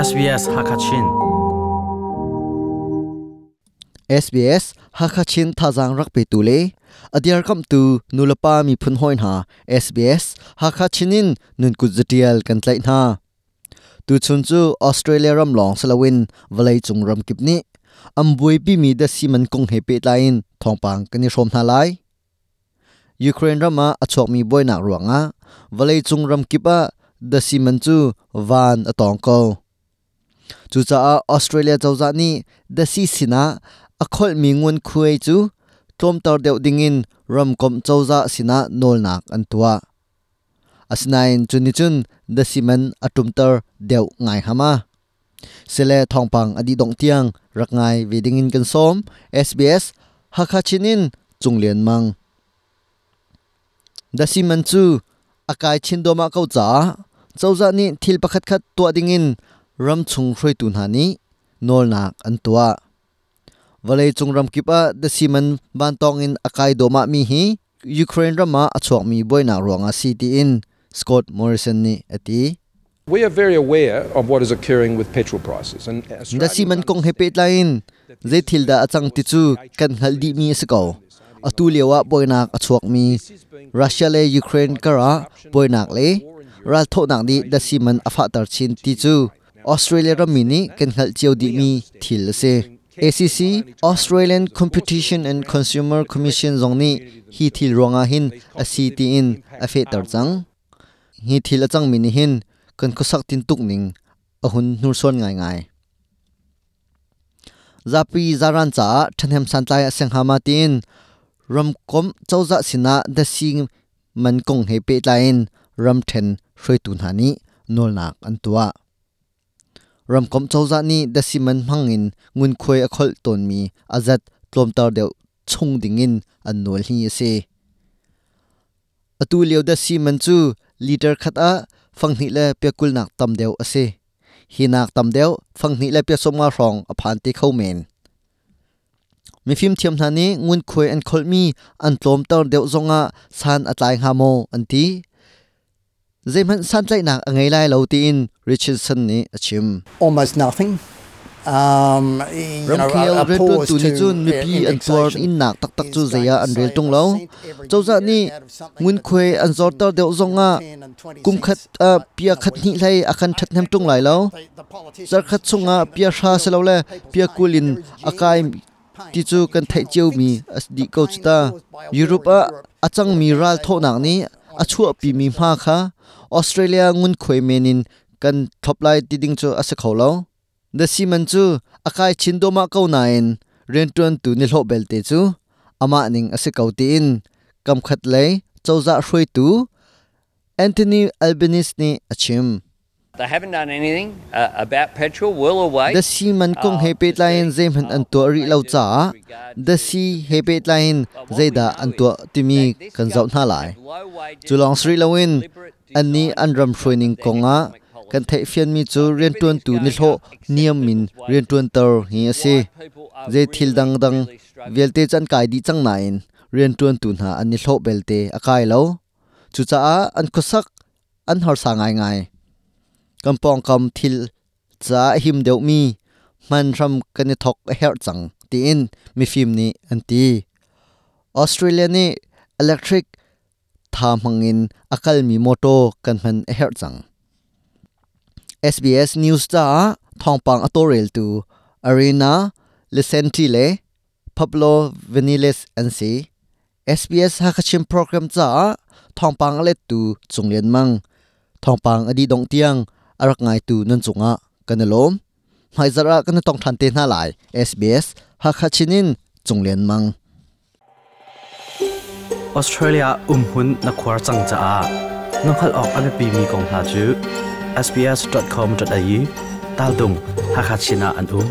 SBS Hakachin SBS Hakachin thazang rak pe tule adiar kam tu nulapa mi phun hoin ha SBS Hakachinin nun ku zatial kan tlai na tu chun chu Australia ram long salawin valai chung ram kipni ambui pi mi da siman kong he pe tlain thongpang kani rom na lai Ukraine rama achok mi boina ruanga valai chung ram kipa da siman chu van atong ko chu cha Australia chawza ni the si sina a khol mi ngun khuai chu tom tar deuh dingin ram kom chawza sina, nol nak an tua. Asnain chuni chun the siman atum tar deu ngai hama. Sele thongpang adi dong tiang, rak ngai vedingin kan som SBS hakachinin chunglen mang. The siman chu, akai chin doma kau cha chawza ni thil pakhat khat tua dingin รัมชุงรวยตุนหานี้นอลนักอันตัววะเลยจงรัมกิปะเดซิมันบันตองอินอากายโดมามีฮียูเครนรัมมาอชวกมีบอยนักรวงอาซีตีอินสกอตมอริสันนี่อตี We are very aware of what is occurring with petrol prices and da si man kong hepet lain ze thil da achang ti chu kan haldi mi sako atulewa boinak achuak mi Russia le Ukraine kara boinak le ral tho nak ni da si man afa tar chin ti chu Australia ra mini kan hal chiu di mi thil se ACC Australian Competition and Consumer Commission zongni hi thil ronga à hin, a city in, a fe tar chang hi thil achang mini hin kan ko sak tin tuk ning a hun nur son ngai ngai zapi zaran cha thanem san tlai aseng hama tin ram kom chawza sina the sing man kong he pe tlain ram then hroi tu nhani nol nak an tua ram chawza ni da siman hmangin ngun khoi a khol ton mi azat tlom deuh chung dingin an nol hi ase. Atu leo da siman chu liter khat a fangni le pekul nak tam deuh ase. Hi nak tam deuh fangni le pe soma rong a phan ti khau men. Mi phim thiam na ngun khoi an khol mi, an tlom deuh zonga san atlai ha mo, an ti Zeman san tlai nak angai lai lo ti in Richardson ni achim almost nothing. Um, you know, ram khial a, a re tu ni chun mi pi an tuar in nak tak tak chu going an rel tung lo a cent every chawza year ni ngun was an zor tar deuh zonga 10 and 20 kum khat a pia khat ni hlai akan that hem tung lai lo zar khat chunga pia sha se lo le pia kulin akai ti chu kan thai cheu mi as di The ko chuta Europe a achang mi ral tho nak ni achua pi mi ma kha Australia ngun khoi menin kan thoplai ti ding chu ase kholo the siman chu, akai chindoma ko nain rentun tu ni hlo belte chu ama ning ase kauti in kam khat le chawza hroi tu, Anthony Albanese ni achim. They haven't done anything uh, the siman kong he pe lain zeman an to ri lo cha the si he pe lain zeida an to timi kan zau na lai. chulong sri lawin ani anram shroining konga. kan thai fian mi chu rian tuan tu ni hlo niam min rian tuan tar hi ase je thil dang dang velte chan kai di chang nain rian tuan tu na ani hlo belte akai lo chu cha an khosak an har sa ngai ngai กำปองคำทิลจะาหิมเดียวมีมันทำกันทกเฮร์จังตีอินมีฟิมนี้อันตีออสเตรเลียนี่อิเล็กทริกทามังอินอักลมีมอโตกันมันเฮร์จัง SBS News จ้าทองปังอตัวเรลตูอารีนาเลเซนติเลพับโลเวนิเลสอันซี SBS ฮักชิมโปรแกรมจ้าทองปังอเลตูจงเลียนมังทองปังอดีตดงเตียง อารักไงตูนันจุงะกันลมหายจระกันต้องทันเตน่าหลาย SBS ฮักฮัชินินจงเลียนมังออสเตรเลียอุ้มหุ่นนักควาจังจ้าน้องขลอกอันเป็นมีกองหาจู sbs.com.au ตาลดุงฮักฮัชินาอันอุ้ม